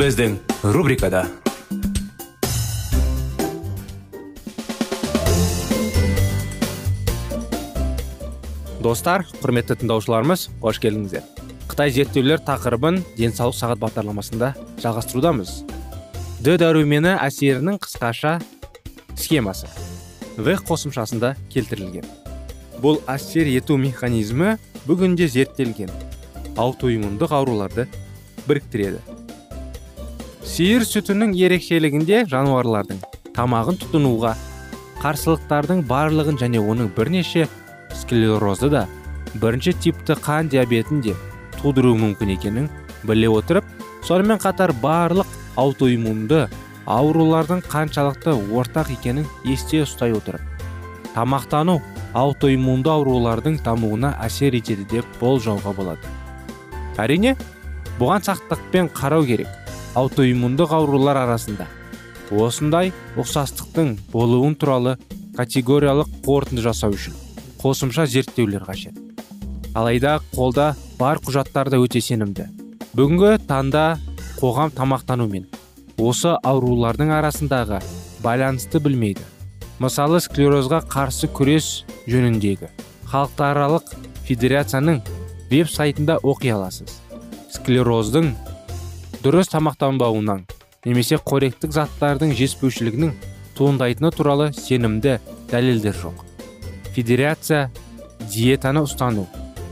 Біздің рубрикада достар құрметті тыңдаушыларымыз қош келдіңіздер қытай зерттеулер тақырыбын денсаулық сағат бағдарламасында жалғастырудамыз д дәрумені әсерінің қысқаша схемасы в қосымшасында келтірілген бұл әсер ету механизмі бүгінде зерттелген аутоиммундық ауруларды біріктіреді сиыр сүтінің ерекшелігінде жануарлардың тамағын тұтынуға қарсылықтардың барлығын және оның бірнеше склерозды да бірінші типті қан диабетін де тудыруы мүмкін екенін біле отырып сонымен қатар барлық аутоиммунды аурулардың қаншалықты ортақ екенін есте ұстай отырып тамақтану аутоиммунды аурулардың дамуына әсер етеді деп болжауға болады. Әрине бұған сақтықпен қарау керек. Аутоиммундық аурулар арасында. Осындай ұқсастықтың болуын туралы категориялық қорытынды жасау үшін қосымша зерттеулер қажет. Алайда қолда бар құжаттар да өте сенімді. Бүгінгі таңда қоғам тамақтанумен осы аурулардың арасындағы байланысты білмейді. Мысалы склерозға қарсы күрес жөніндегі халықаралық федерацияның веб сайтында оқи аласыз. Склероздың дұрыс тамақтанбауынан немесе қоректік заттардың жетіспеушілігінің туындайтыны туралы сенімді дәлелдер жоқ. Федерация диетаны ұстану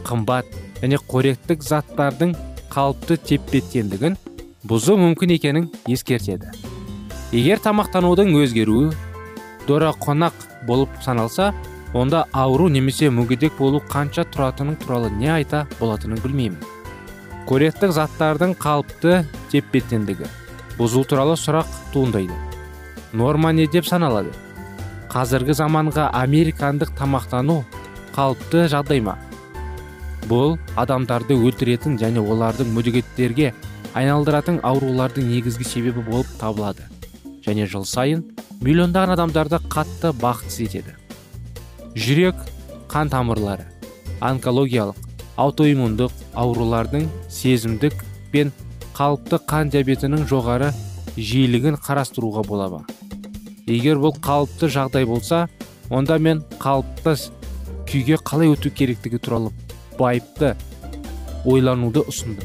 қымбат және қоректік заттардың қалыпты тепе теңдігін бұзу мүмкін екенін ескертеді. Егер тамақтанудың өзгеруі қонақ болып саналса онда ауру немесе мүгедек болу қанша тұратыны туралы не айта болатынын білмеймін. Коректік заттардың қалыпты тепе теңдігі бұзу туралы сұрақ туындайды. Норма не деп саналады? Қазіргі заманға американдық тамақтану қалыпты жағдай ма? Бұл адамдарды өлтіретін және олардың мүгедектерге айналдыратын аурулардың негізгі себебі болып табылады. Және жыл сайын миллиондаған адамдарды қатты бақытсыз етеді. Жүрек қан тамырлары онкологиялық аутоиммундық аурулардың сезімдік пен қалыпты қан диабетінің жоғары жиілігін қарастыруға бола ма егер бұл қалыпты жағдай болса онда мен қалыпты күйге қалай өту керектігі туралы байыпты ойлануды ұсындым.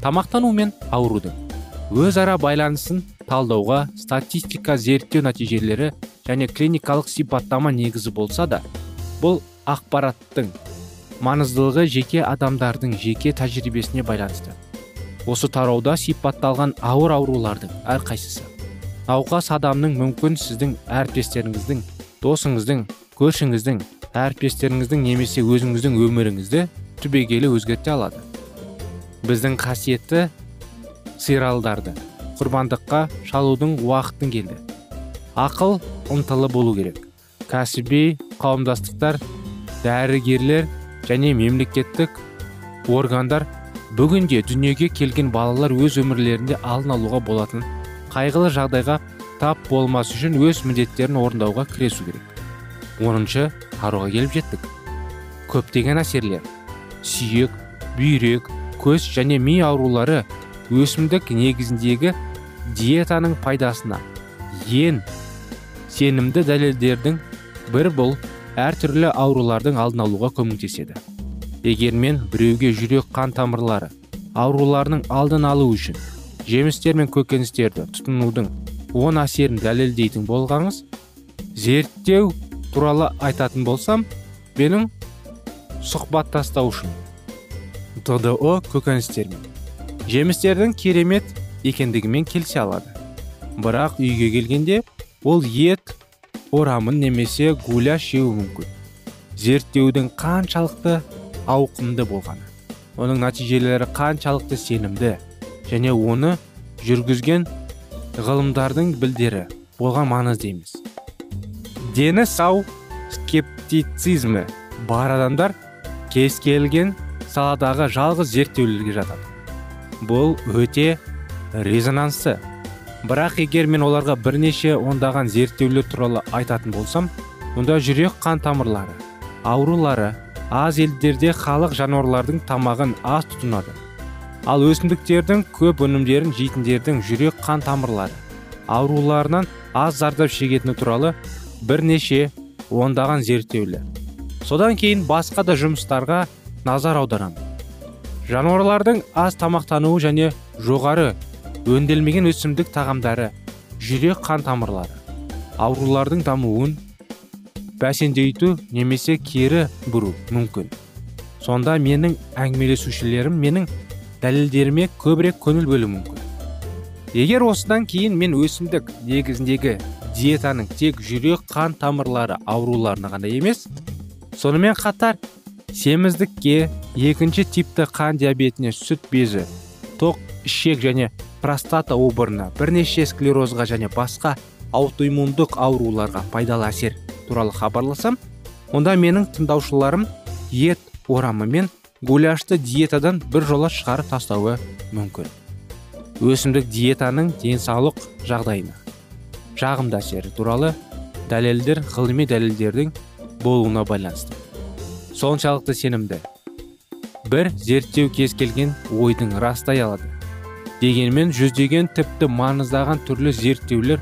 Тамақтану мен аурудың өзара байланысын талдауға статистика зерттеу нәтижелері және клиникалық сипаттама негізі болса да бұл ақпараттың маңыздылығы жеке адамдардың жеке тәжірибесіне байланысты. Осы тарауда сипатталған ауыр аурулардың әрқайсысы. Науқас адамның мүмкін сіздің әріптестеріңіздің досыңыздың көршіңіздің әріптестеріңіздің немесе өзіңіздің өміріңізді түбегейлі өзгерте алады. Біздің қасиетті сыйралдарды құрбандыққа шалудың уақытын келді. Ақыл ынтылы болу керек. Кәсіби қауымдастықтар дәрігерлер және мемлекеттік органдар бүгінде дүниеге келген балалар өз өмірлерінде алдын алуға болатын қайғылы жағдайға тап болмас үшін өз міндеттерін орындауға кіресу керек. Оныншы таруға келіп жеттік. Көптеген әсерлер сүйек бүйрек көз және ми аурулары өсімдік негізіндегі диетаның пайдасына ең сенімді дәлелдердің бір бұл әртүрлі аурулардың алдын алуға көмектеседі. Егер мен біреуге жүрек қан тамырлары ауруларының алдын алу үшін жемістер мен көкөністерді тұтынудың оң әсерін дәлелдейтін болғаңыз зерттеу туралы айтатын болсам менің сұхбаттастаушым ддо көкөністермен жемістердің керемет екендігімен келісе алады. Бірақ үйге келгенде ол ет орамын немесе гуляш жеуі мүмкін. Зерттеудің қаншалықты ауқымды болғаны оның нәтижелері қаншалықты сенімді және оны жүргізген ғылымдардың білдері болған маңызды емес. Дені сау скептицизмі бар адамдар кез келген саладағы жалғыз зерттеулерге жатады. Бұл өте резонансты. Бірақ егер мен оларға бірнеше ондаған зерттеулер туралы айтатын болсам онда жүрек қан тамырлары аурулары аз елдерде халық жануарлардың тамағын аз тұтынады. Ал өсімдіктердің көп өнімдерін жейтіндердің жүрек қан тамырлары ауруларынан аз зардап шегетіні туралы бірнеше ондаған зерттеулер. Содан кейін басқа да жұмыстарға назар аударамын. Жануарлардың аз тамақтануы және жоғары өнделмеген өсімдік тағамдары жүрек қан тамырлары аурулардың дамуын бәсеңдейту немесе кері бұру мүмкін. Сонда менің әңгімелесушілерім менің дәлелдеріме көбірек көңіл бөлуі мүмкін. Егер осыдан кейін мен өсімдік негізіндегі диетаның тек жүрек қан тамырлары ауруларына ғана емес сонымен қатар семіздікке екінші типті қан диабетіне сүт безі тоқ ішек және простата обырына бірнеше склерозға және басқа аутоиммундық ауруларға пайдалы әсер туралы хабарласам онда менің тыңдаушыларым ет орамы мен гуляшты диетадан бір жола шығарып тастауы мүмкін. Өсімдік диетаның денсаулық жағдайына жағымды әсері туралы дәлелдер ғылыми дәлелдердің болуына байланысты. Соншалықты сенімді. Бір зерттеу кез келген ойдың растай алады. Дегенмен жүздеген тіпті маңыздаған түрлі зерттеулер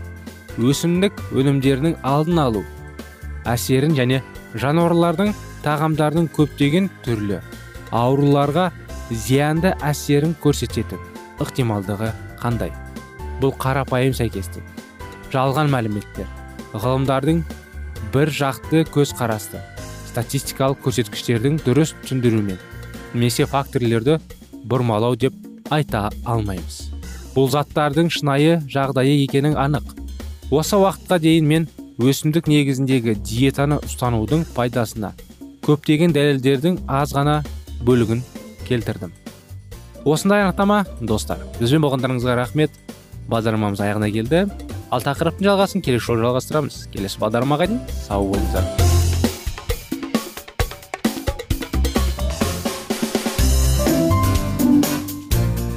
өсімдік өнімдерінің алдын алу әсерін және жануарлардың тағамдардың көптеген түрлі ауруларға зиянды әсерін көрсететін ықтималдығы қандай? Бұл қарапайым сәйкестік жалған мәліметтер ғылымдардың бір жақты көзқарасты статистикалық көрсеткіштердің дұрыс түсіндірумен немесе факторлерді бұрмалау деп айта алмаймыз. Бұл заттардың шынайы жағдайы екенін анық. Осы уақытқа дейін мен өсімдік негізіндегі диетаны ұстанудың пайдасына көптеген дәлелдердің аз ғана бөлігін келтірдім. Осындай анықтама достар бізбен болғандарыңызға рахмет. Бағдарламамыз аяғына келді. Ал тақырыптың жалғасын келесі жолы жалғастырамыз. Келесі бағдарламаға дейін сау болыңыздар.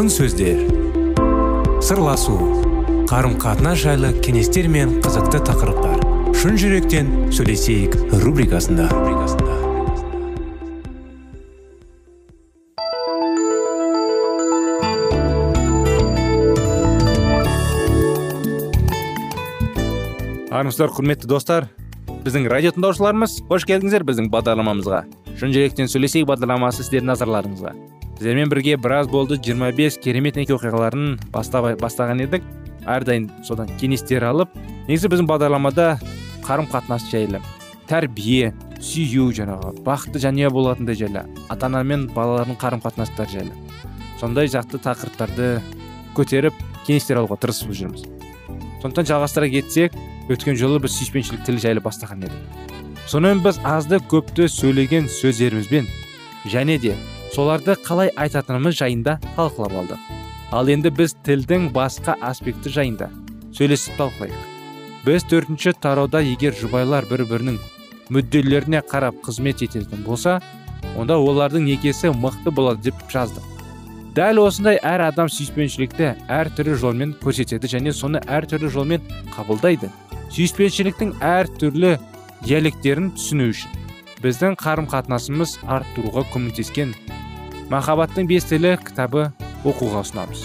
Алтын сөздер. Сырласу қарым қатынас жайлы кеңестер мен қызықты тақырыптар. Шын жүректен сөйлесейік рубрикасында. Армысыздар құрметті достар. Біздің радио тыңдаушыларымыз қош келдіңіздер біздің бағдарламамызға. Шын жүректен сөйлесейік бағдарламасы сіздердің назарларыңызға. Сіздермен бірге біраз болды. 25 керемет неке оқиғаларын бастаған едік. Әрдайым содан кеңестер алып негізі біздің бағдарламада қарым қатынас жайлы тәрбие сүю жаңағы бақытты жанұя болатындай жайлы ата ана мен балалардың қарым қатынастары жайлы. Сондай жақты тақырыптарды көтеріп кеңестер алуға тырысып жүрміз. Сондықтан жалғастыра кетсек өткен жолы біз сүйіспеншілік тілі жайлы бастаған едік. Сонымен біз азды көпті сөйлеген сөздерімізбен және де соларды қалай айтатынымыз жайында талқылап алдық ал енді біз тілдің басқа аспекті жайында сөйлесіп талқылайық. Біз төртінші тарауда егер жұбайлар бір бірінің мүдделеріне қарап қызмет ететін болса онда олардың некесі мықты болады деп жаздық. Дәл осындай әр адам сүйіспеншілікті әртүрлі жолмен көрсетеді және соны әртүрлі жолмен қабылдайды. Сүйіспеншіліктің түрлі диалекттерін түсіну үшін біздің қарым қатынасымыз арттыруға көмектескен махаббаттың бес тілі кітабы оқуға ұсынамыз.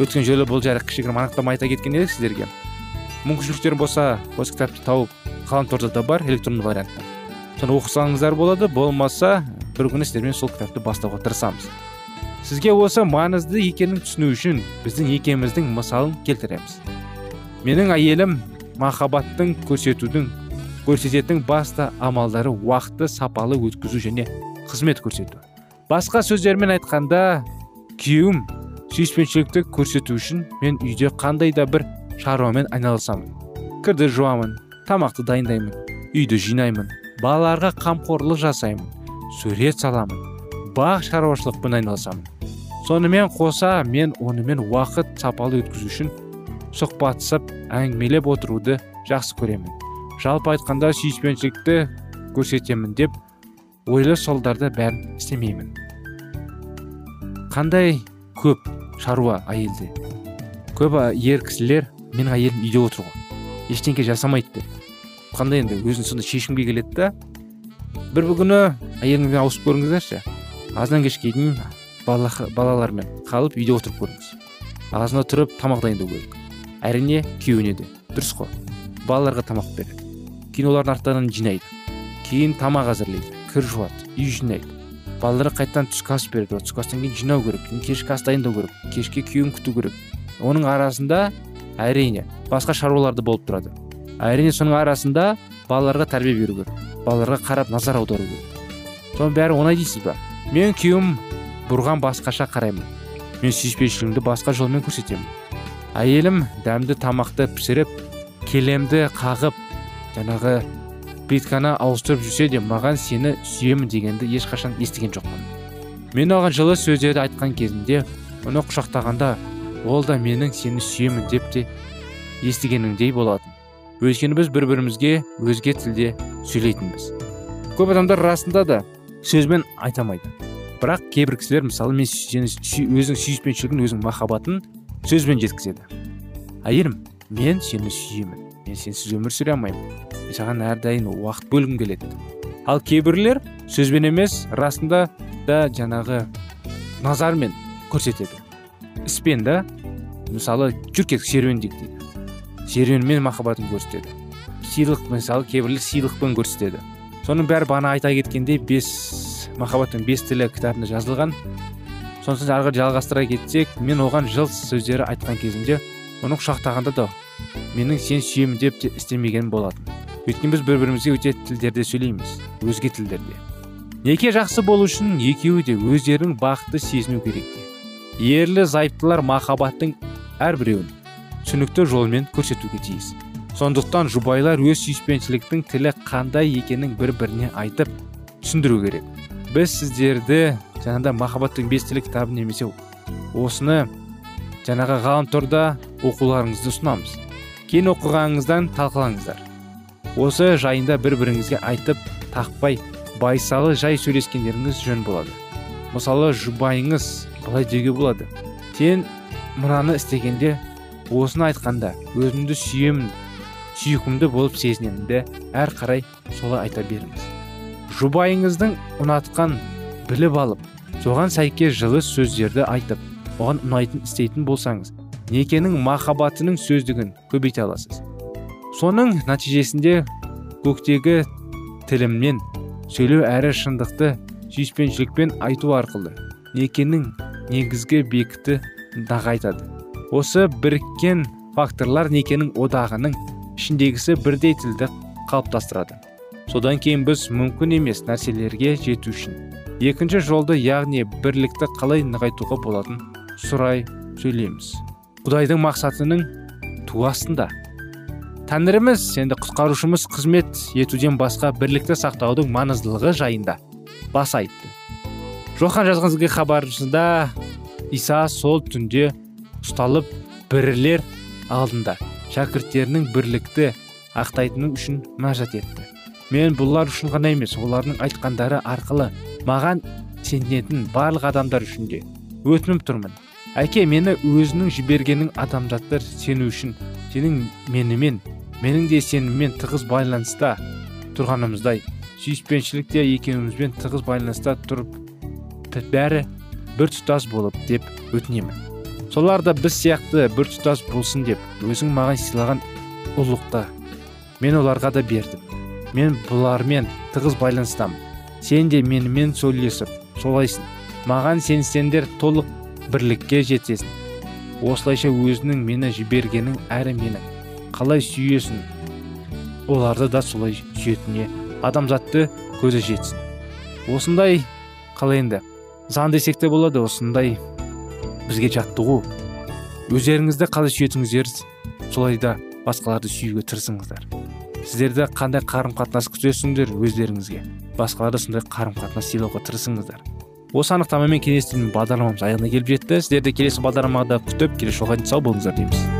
Өткен жолы бұл жайлы кішігірім анықтама айта кеткен едік сіздерге. Мүмкіншіліктер болса осы кітапты тауып ғаламторда да бар электронды вариантта. Соны оқысаңыздар болады болмаса бір күні сіздермен сол кітапты бастауға тырысамыз. Сізге осы маңызды екенін түсіну үшін біздің екеуміздің мысалын келтіреміз. Менің әйелім махаббаттың көрсетудің көрсететін басты амалдары уақытты сапалы өткізу және қызмет көрсету. Басқа сөздермен айтқанда күйеуім сүйіспеншілікті көрсету үшін мен үйде қандай да бір шаруамен айналысамын. Кірді жуамын тамақты дайындаймын үйді жинаймын балаларға қамқорлық жасаймын сурет саламын бақ шаруашылықпен айналысамын. Сонымен қоса мен онымен уақыт сапалы өткізу үшін сұхбатсып әңгімелеп отыруды жақсы көремін. Жалпы айтқанда сүйіспеншілікті көрсетемін деп ойлы солдарды бәрін істемеймін. Қандай көп шаруа әйелде? Көп ер кісілер менің әйелім үйде отыр ғой. Ештеңке жасамайды деп. Қандай енді? Өзін сондай шешімге келеді да. Бір күні әйеліңізбен ауысып көріңіздерші. Азаннан кешке дейін балалармен қалып үйде отырып көріңіз. Азына тұрып тамақ дайындау керек. Әрине күйеуіне де. Дұрыс қой. Балаларға тамақ береді. Кейін олардың арттарынан жинайды. Кейін тамақ әзірлейді. Кір жуады. Үй жинайды. Балаларға қайтадан түскі ас береді. Түскі астан кейін жинау керек кешкі ас дайындау керек кешке күйеуін күту керек. Оның арасында әрине басқа шаруалар да болып тұрады. Әрине соның арасында балаларға тәрбие беру керек балаларға қарап назар аудару керек. Соның бәрі оңай дейсіз ба? Мен күйеуім бұрған басқаша қараймын. Мен сүйіспеншілігімді басқа жолмен көрсетемін. Әйелім дәмді тамақты пісіріп келемді қағып жаңағы плитканы ауыстырып жүрсе де маған сені сүйемін дегенді ешқашан естіген жоқпын. Мен оған жылы сөздерді айтқан кезімде оны құшақтағанда ол да менің сені сүйемін деп те естігеніңдей болатын. Өйткені біз бір бірімізге өзге тілде сөйлейтінбіз. Көп адамдар расында да сөзбен айтамайды. Бірақ кейбір кісілер мысалы мен сені өзінің сүйіспеншілігін өзінің махаббатын сөзбен жеткізеді. Әйелім мен сені сүйемін. Мен сенсіз өмір сүре алмаймын. Саған әрдайым уақыт бөлгім келеді. Ал кейбіреулер сөзбен емес расында да жаңағы назармен көрсетеді. Іспен да мысалы жүр кетік серуендейік дейді. Серуенмен махаббатын көрсетеді. Сыйлық мысалы кейбіреулер сыйлықпен көрсетеді. Соның бәрі бағана айта кеткендей бес махаббаттың бес тілі кітабында жазылған. Сосын ары жалғастыра кетсек мен оған жыл сөздері айтқан кезімде оны құшақтағанда да менің сен сүйемін деп те істемеген болатын өйткені біз бір бірімізге өте тілдерде сөйлейміз өзге тілдерде неке жақсы болу үшін екеуі де өздерінің бақытты сезіну керек ерлі зайыптылар махаббаттың әрбіреуін түсінікті жолмен көрсетуге тиіс. Сондықтан жұбайлар өз сүйіспеншіліктің тілі қандай екенін бір біріне айтып түсіндіру керек. Біз сіздерді жаңағыда махаббаттың бес тілі кітабын немесе осыны жаңағы ғаламторда оқуларыңызды ұсынамыз. Кейін оқығаныңыздан талқылаңыздар. Осы жайында бір біріңізге айтып тақпай байсалы жай сөйлескендеріңіз жөн болады. Мысалы жұбайыңыз былай деуге болады. Сен мынаны істегенде осыны айтқанда өзімді сүйемін сүйкімді болып сезінемін де әр қарай солай айта беріңіз. Жұбайыңыздың ұнатқан біліп алып соған сәйкес жылы сөздерді айтып оған ұнайтын істейтін болсаңыз некенің махаббатының сөздігін көбейте аласыз. Соның нәтижесінде көктегі тіліммен сөйлеу әрі шындықты сүйіспеншілікпен айту арқылы некенің негізгі бекіті нығайтады. Осы біріккен факторлар некенің одағының ішіндегісі бірдей тілді қалыптастырады. Содан кейін біз мүмкін емес нәрселерге жету үшін екінші жолды яғни бірлікті қалай нығайтуға болатын сұрай сөйлейміз. Құдайдың мақсатының туасында тәңіріміз енді құтқарушымыз қызмет етуден басқа бірлікті сақтаудың маңыздылығы жайында бас айтты. Жохан жазған хабарында иса сол түнде ұсталып бірілер алдында шәкірттерінің бірлікті ақтайтыны үшін мәжат етті. Мен бұлар үшін ғана емес олардың айтқандары арқылы маған сенетін барлық адамдар үшін де өтініп тұрмын. Әке мені өзінің жібергенің адамзаттар сену үшін сенің менімен менің де сеніммен тығыз байланыста тұрғанымыздай сүйіспеншілікте екеумізбен тығыз байланыста тұрып бәрі бір тұтас болып деп өтінемін. Солар да біз сияқты бір тұтас болсын деп өзің маған сыйлаған ұлықта мен оларға да бердім. Мен бұлармен тығыз байланыстамын. Сен де менімен сөйлесіп солайсың. Маған сенсеңдер толық бірлікке жетесің. Осылайша өзінің мені жібергенің әрі менің. Қалай сүйесің оларды да солай сүйетіне адамзатты көзі жетсін. Осындай қалай енді. Заң десек те болады осындай. Бізге жаттығу өздеріңізді қалай сүйетіңіздер солай да басқаларды сүюге тырысыңыздар. Сіздерді қандай қарым қатынас күтесіңдер өздеріңізге? Басқаларды сондай қарым қатынас сыйлауға тырысыңыздар. Осы анықтамамен кеңестердің бағдарламамыз аяғына келіп жетті. Сіздерді келесі бағдарламада күтіп келесі жолға дейін сау болыңыздар дейміз.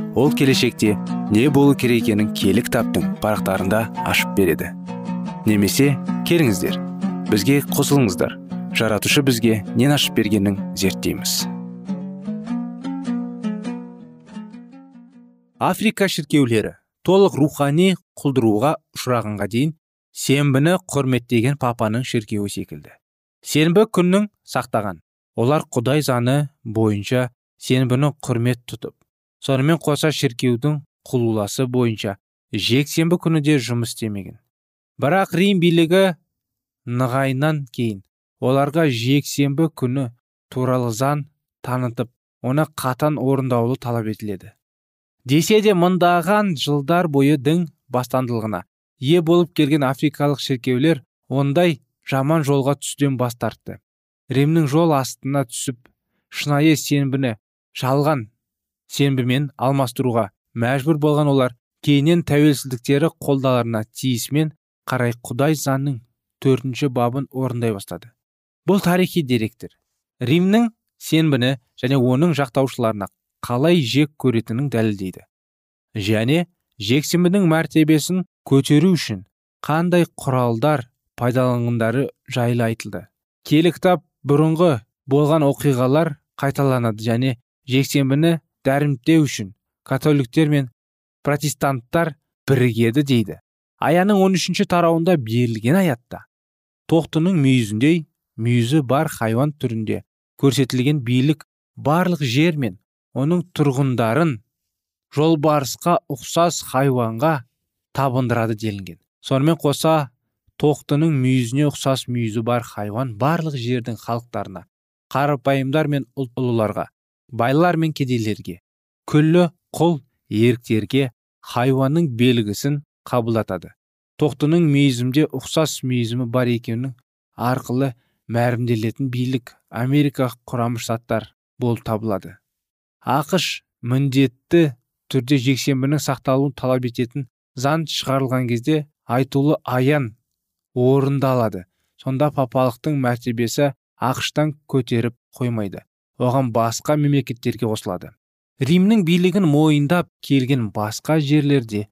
ол келешекте не болу керек екенін кітаптың парақтарында ашып береді. Немесе келіңіздер бізге қосылыңыздар. Жаратушы бізге нен ашып бергенін зерттейміз африка шіркеулері толық рухани құлдыруға ұшырағанға дейін сенбіні құрметтеген папаның шіркеуі секілді. Сенбі күннің сақтаған олар құдай заңы бойынша сенбіні құрмет тұтып сонымен қоса шіркеудің құлуласы бойынша жексенбі күні де жұмыс істемеген. Бірақ рим билігі нығайынан кейін оларға жексенбі күні туралы заң танытып оны қатан орындаулы талап етіледі. Десе де мыңдаған жылдар бойы дін бастандылығына ие болып келген африкалық шіркеулер ондай жаман жолға түстен бас тартты. Римнің жол астына түсіп шынайы сенбіні жалған сенбімен алмастыруға мәжбүр болған олар кейіннен тәуелсіздіктері қолдаларына тиісімен қарай құдай заңның төртінші бабын орындай бастады. Бұл тарихи деректер римнің сенбіні және оның жақтаушыларына қалай жек көретінін дәлелдейді. Және жексенбінің мәртебесін көтеру үшін қандай құралдар пайдаланғандары жайлы айтылды. Келі кітап бұрынғы болған оқиғалар қайталанады және жексенбіні дәріптеу үшін католиктер мен протестанттар бірігеді дейді. Аяның 13 тарауында берілген аятта. Тоқтының мүйізіндей мүйізі бар хайуан түрінде көрсетілген билік барлық жер мен оның тұрғындарын жолбарысқа ұқсас хайуанға табындырады делінген. Сонымен қоса тоқтының мүйізіне ұқсас мүйізі бар хайуан барлық жердің халықтарына қарапайымдар мен ұлыларға байлар мен кедейлерге күллі құл еріктерге хайуанның белгісін қабылдатады. Тоқтының мүйізімде ұқсас мүйізімі бар екенін арқылы мәрімделетін билік америка құрама штаттар болып табылады. Ақш міндетті түрде жексенбінің сақталуын талап ететін заң шығарылған кезде айтулы аян орындалады. Сонда папалықтың мәртебесі ақштан көтеріп қоймайды. Оған басқа мемлекеттерге қосылады. Римнің билігін мойындап келген басқа жерлерде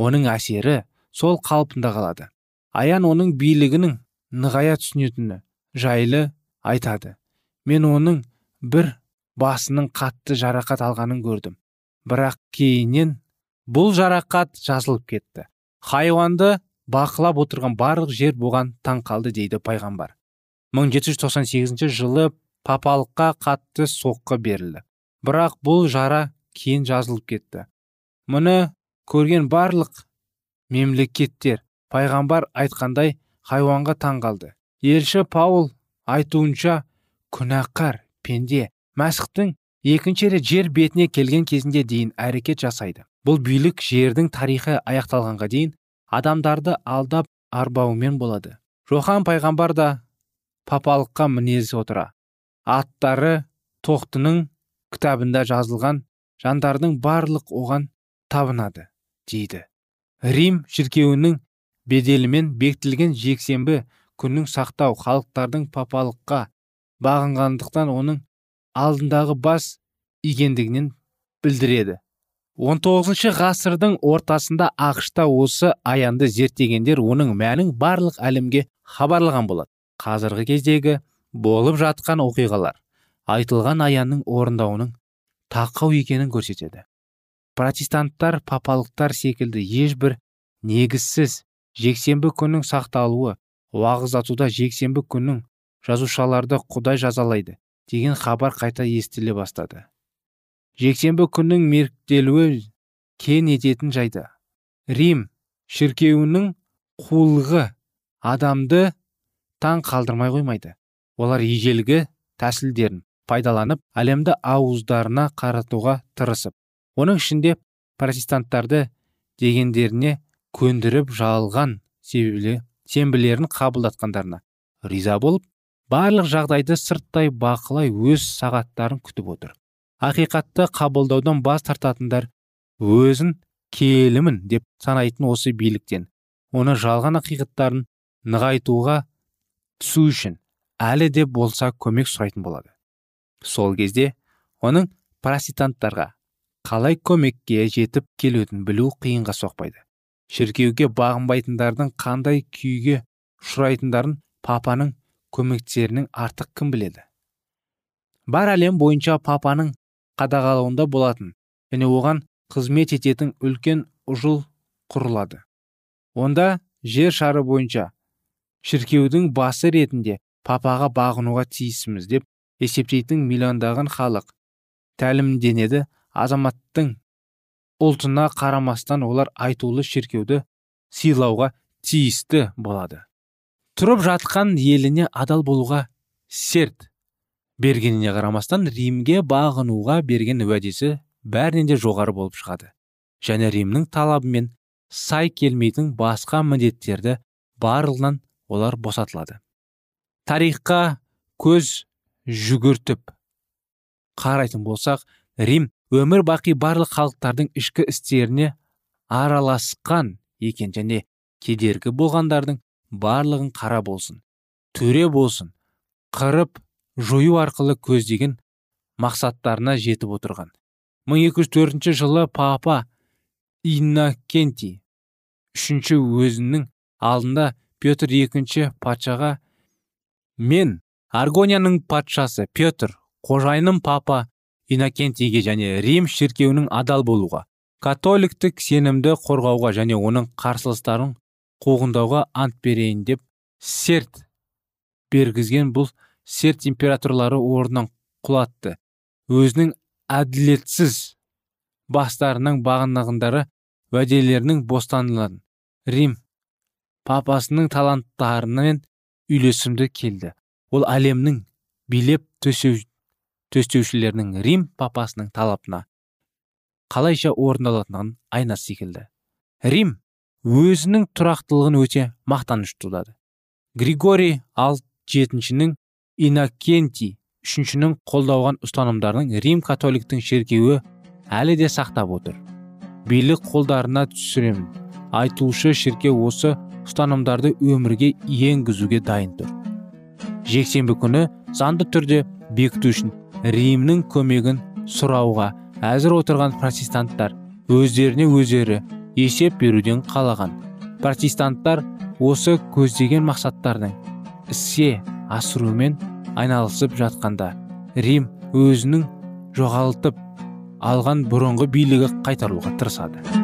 оның әсері сол қалпында қалады. Аян оның билігінің нығая түсінетіні жайлы айтады. Мен оның бір басының қатты жарақат алғанын көрдім. Бірақ кейіннен бұл жарақат жазылып кетті. Хайуанды бақылап отырған барлық жер бұған таң қалды дейді пайғамбар. 1798 жылы папалыққа қатты соққы берілді. Бірақ бұл жара кейін жазылып кетті. Мұны көрген барлық мемлекеттер пайғамбар айтқандай хайуанға таң қалды. Елші паул айтуынша күнәқар пенде мәсіхтің екінші рет жер бетіне келген кезінде дейін әрекет жасайды. Бұл билік жердің тарихы аяқталғанға дейін адамдарды алдап арбаумен болады. Жохан пайғамбар да папалыққа мінез отыра. Аттары тоқтының кітабында жазылған жандардың барлық оған табынады дейді. Рим шіркеуінің беделімен бекітілген жексенбі күннің сақтау халықтардың папалыққа бағынғандықтан оның алдындағы бас игендігінен білдіреді. 19 ғасырдың ортасында ақшта осы аянды зерттегендер оның мәнін барлық әлемге хабарлаған болады қазіргі кездегі болып жатқан оқиғалар айтылған аянның орындауының тақау екенін көрсетеді. Протестанттар папалықтар секілді ешбір негізсіз жексенбі күннің сақталуы уағыздатуда жексенбі күннің жазушаларды құдай жазалайды деген хабар қайта естіле бастады. Жексенбі күннің меріктелуі кен ететін жайды. Рим шіркеуінің қулығы адамды таң қалдырмай қоймайды. Олар ежелгі тәсілдерін пайдаланып әлемді ауыздарына қаратуға тырысып оның ішінде протестанттарды дегендеріне көндіріп жалған себебле сенбілерін қабылдатқандарына риза болып барлық жағдайды сырттай бақылай өз сағаттарын күтіп отыр. Ақиқатты қабылдаудан бас тартатындар өзін келімін деп санайтын осы биліктен оны жалған ақиқаттарын нығайтуға түсу үшін әлі де болса көмек сұрайтын болады. Сол кезде оның протестанттарға қалай көмекке жетіп келетінін білу қиынға соқпайды. Шіркеуге бағынбайтындардың қандай күйге ұшырайтындарын папаның көмектерінің артық кім біледі? Бар әлем бойынша папаның қадағалауында болатын және оған қызмет ететін үлкен ұжыл құрылады. Онда жер шары бойынша шіркеудің басы ретінде папаға бағынуға тиісіміз деп есептейтін миллиондаған халық тәлімденеді азаматтың ұлтына қарамастан олар айтулы шіркеуді сыйлауға тиісті болады. Тұрып жатқан еліне адал болуға серт бергеніне қарамастан римге бағынуға берген уәдесі бәрінен де жоғары болып шығады. Және римнің талабымен сай келмейтін басқа міндеттерді барлығынан олар босатылады. Тарихқа көз жүгіртіп. Қарайтын болсақ рим өмір бақи барлық халықтардың ішкі істеріне араласқан екен және кедергі болғандардың барлығын қара болсын төре болсын қырып жою арқылы көздеген мақсаттарына жетіп отырған. 1204 жылы папа иннокентий үшінші өзінің алдында петр екінші патшаға мен аргонияның патшасы петр қожайыным папа иннокентийге және рим шіркеуінің адал болуға католиктік сенімді қорғауға және оның қарсылыстарын қуғындауға ант берейін деп серт бергізген бұл серт императорлары орнынан құлатты өзінің әділетсіз бастарының бағынағындары уәделерінің бостандығын рим папасының таланттарымен үйлесімді келді. Ол әлемнің билеп төстеушілерінің рим папасының талапына қалайша орындалатынын айна секілді рим өзінің тұрақтылығын өте мақтаныш тұтады. Григорий ал жетіншінің иннокентий үшіншінің қолдауған ұстанымдарының рим католиктің шеркеуі әлі де сақтап отыр. Билік қолдарына түсіремін айтушы шіркеу осы ұстанымдарды өмірге енгізуге дайын тұр. Жексенбі күні заңды түрде бекіту үшін римнің көмегін сұрауға әзір отырған протестанттар өздеріне өздері есеп беруден қалаған. Протестанттар осы көздеген мақсаттардың іске асырумен айналысып жатқанда рим өзінің жоғалтып алған бұрынғы билігі қайтаруға тырысады.